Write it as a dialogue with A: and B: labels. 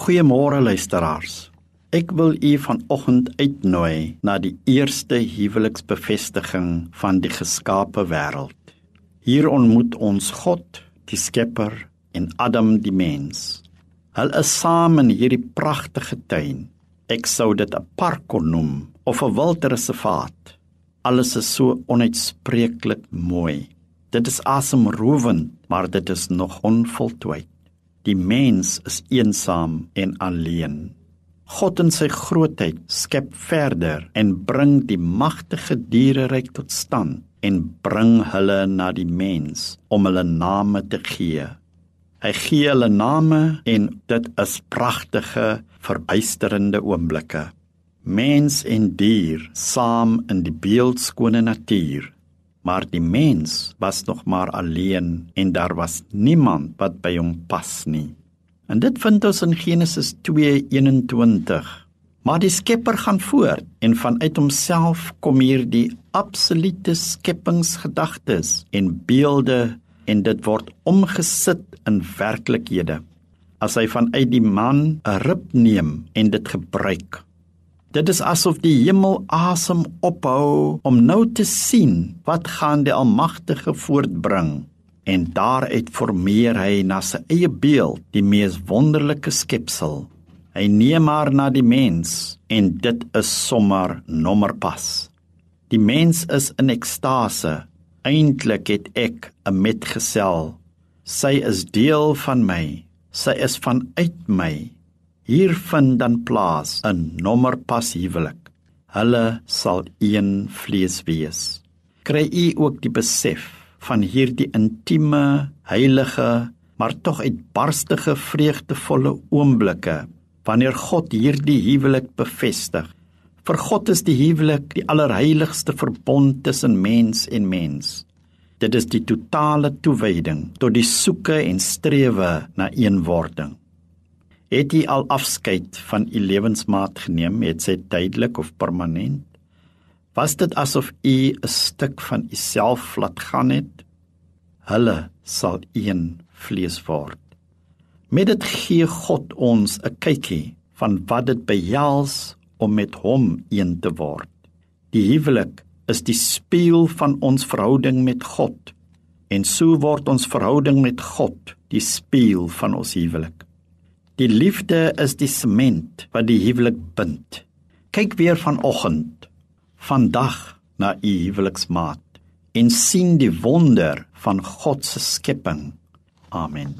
A: Goeiemôre luisteraars. Ek wil u vanoggend uitnooi na die eerste huweliksbevestiging van die geskape wêreld. Hier ontmoet ons God, die Skepper en Adam die mens. Hulle is saam in hierdie pragtige tuin. Ek sou dit 'n park kon noem of 'n wildreservaat. Alles is so onuitspreeklik mooi. Dit is asemrowend, maar dit is nog onvoltooid. Die mens is eensaam en alleen. God in sy grootheid skep verder en bring die magtige diereryk tot stand en bring hulle na die mens om hulle name te gee. Hy gee hulle name en dit is pragtige, verbuisterende oomblikke. Mens en dier saam in die beeldskone natuur. Maar die mens was nog maar alleen en daar was niemand wat by hom pas nie. En dit vind ons in Genesis 2:21. Maar die Skepper gaan voort en vanuit homself kom hier die absolute skepingsgedagtes en beelde en dit word omgesit in werklikhede. As hy vanuit die man 'n rib neem en dit gebruik. Dit is asof die hemel asem ophou om nou te sien wat gaan die Almagtige voortbring en daaruit formeer hy na sy eie beeld die mees wonderlike skepsel. Hy neem maar na die mens en dit is sommer nommer pas. Die mens is in ekstase Eintlik het ek 'n metgesel. Sy is deel van my. Sy is vanuit my. Hier vind dan plaas 'n nommerpas huwelik. Hulle sal een vlees wees. Kry u ook die besef van hierdie intieme, heilige, maar tog uitbarstige vreugdevolle oomblikke wanneer God hierdie huwelik bevestig? Vir God is die huwelik die allerheiligste verbond tussen mens en mens. Dit is die totale toewyding tot die soeke en strewe na eenwording. Het jy al afskeid van u lewensmaat geneem, het sy tydelik of permanent? Was dit asof u 'n stuk van u self laat gaan het? Hulle sal een vlees word. Met dit gee God ons 'n kykie van wat dit behels om met hom een te word. Die huwelik is die spieël van ons verhouding met God en so word ons verhouding met God die spieël van ons huwelik. Die liefde is die sement wat die huwelik bind. Kyk weer vanoggend, vandag na u huweliksmaat en sien die wonder van God se skepping. Amen.